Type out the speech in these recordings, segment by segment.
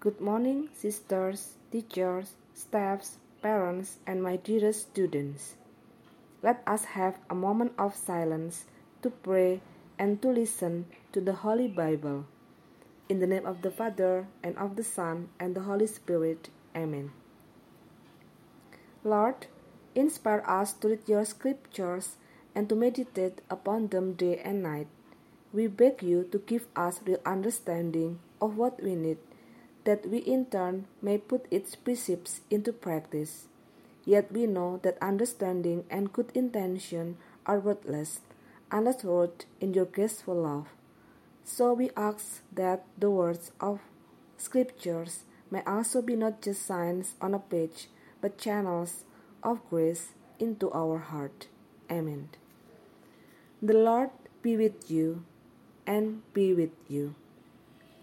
Good morning, sisters, teachers, staffs, parents, and my dearest students. Let us have a moment of silence to pray and to listen to the Holy Bible. In the name of the Father, and of the Son, and the Holy Spirit. Amen. Lord, inspire us to read your scriptures and to meditate upon them day and night. We beg you to give us real understanding of what we need, that we in turn may put its precepts into practice. Yet we know that understanding and good intention are worthless unless wrought in your graceful love. So we ask that the words of Scriptures may also be not just signs on a page, but channels of grace into our heart. Amen. The Lord be with you and be with you.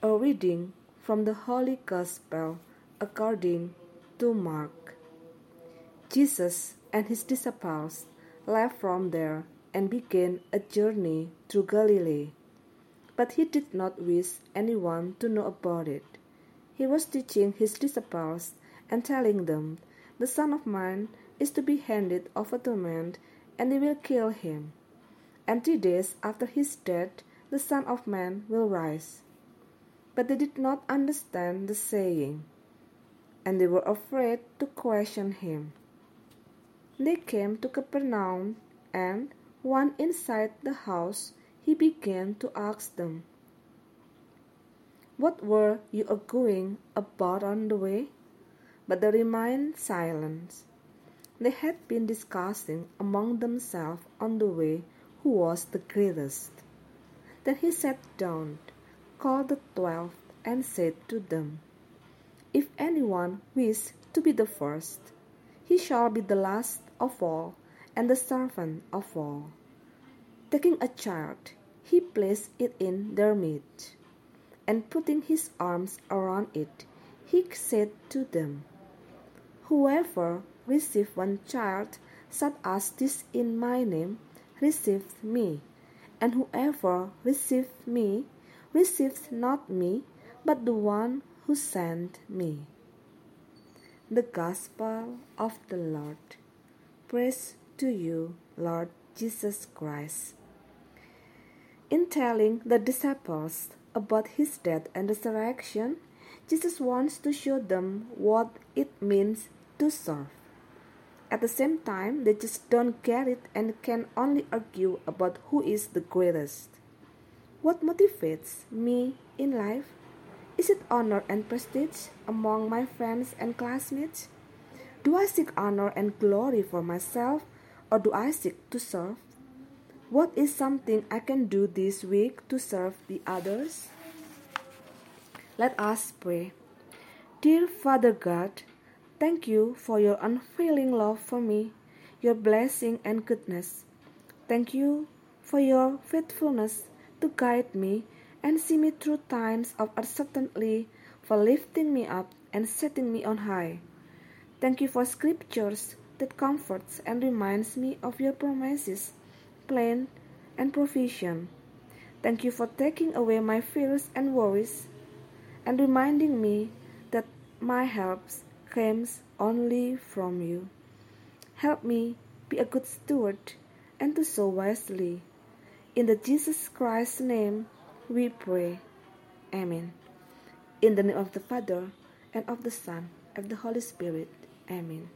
A reading from the Holy Gospel according to Mark. Jesus and his disciples left from there and began a journey through Galilee. But he did not wish anyone to know about it. He was teaching his disciples and telling them, The Son of Man is to be handed over to men, and they will kill him. And three days after his death, the Son of Man will rise. But they did not understand the saying, and they were afraid to question him. They came to Capernaum, and one inside the house, he began to ask them, What were you going about on the way? But they remained silent. They had been discussing among themselves on the way who was the greatest. Then he sat down, called the twelve, and said to them, If anyone wishes to be the first, he shall be the last of all and the servant of all. Taking a child, he placed it in their midst, and putting his arms around it, he said to them, Whoever receives one child such as this in my name receives me, and whoever receives me receives not me, but the one who sent me. The Gospel of the Lord. Praise to you, Lord Jesus Christ. In telling the disciples about his death and resurrection, Jesus wants to show them what it means to serve. At the same time, they just don't get it and can only argue about who is the greatest. What motivates me in life? Is it honor and prestige among my friends and classmates? Do I seek honor and glory for myself or do I seek to serve? What is something I can do this week to serve the others? Let us pray. Dear Father God, thank you for your unfailing love for me, your blessing and goodness. Thank you for your faithfulness to guide me and see me through times of uncertainty, for lifting me up and setting me on high. Thank you for scriptures that comforts and reminds me of your promises plan, and provision. Thank you for taking away my fears and worries and reminding me that my help comes only from you. Help me be a good steward and to sow wisely. In the Jesus Christ's name we pray. Amen. In the name of the Father, and of the Son, and of the Holy Spirit. Amen.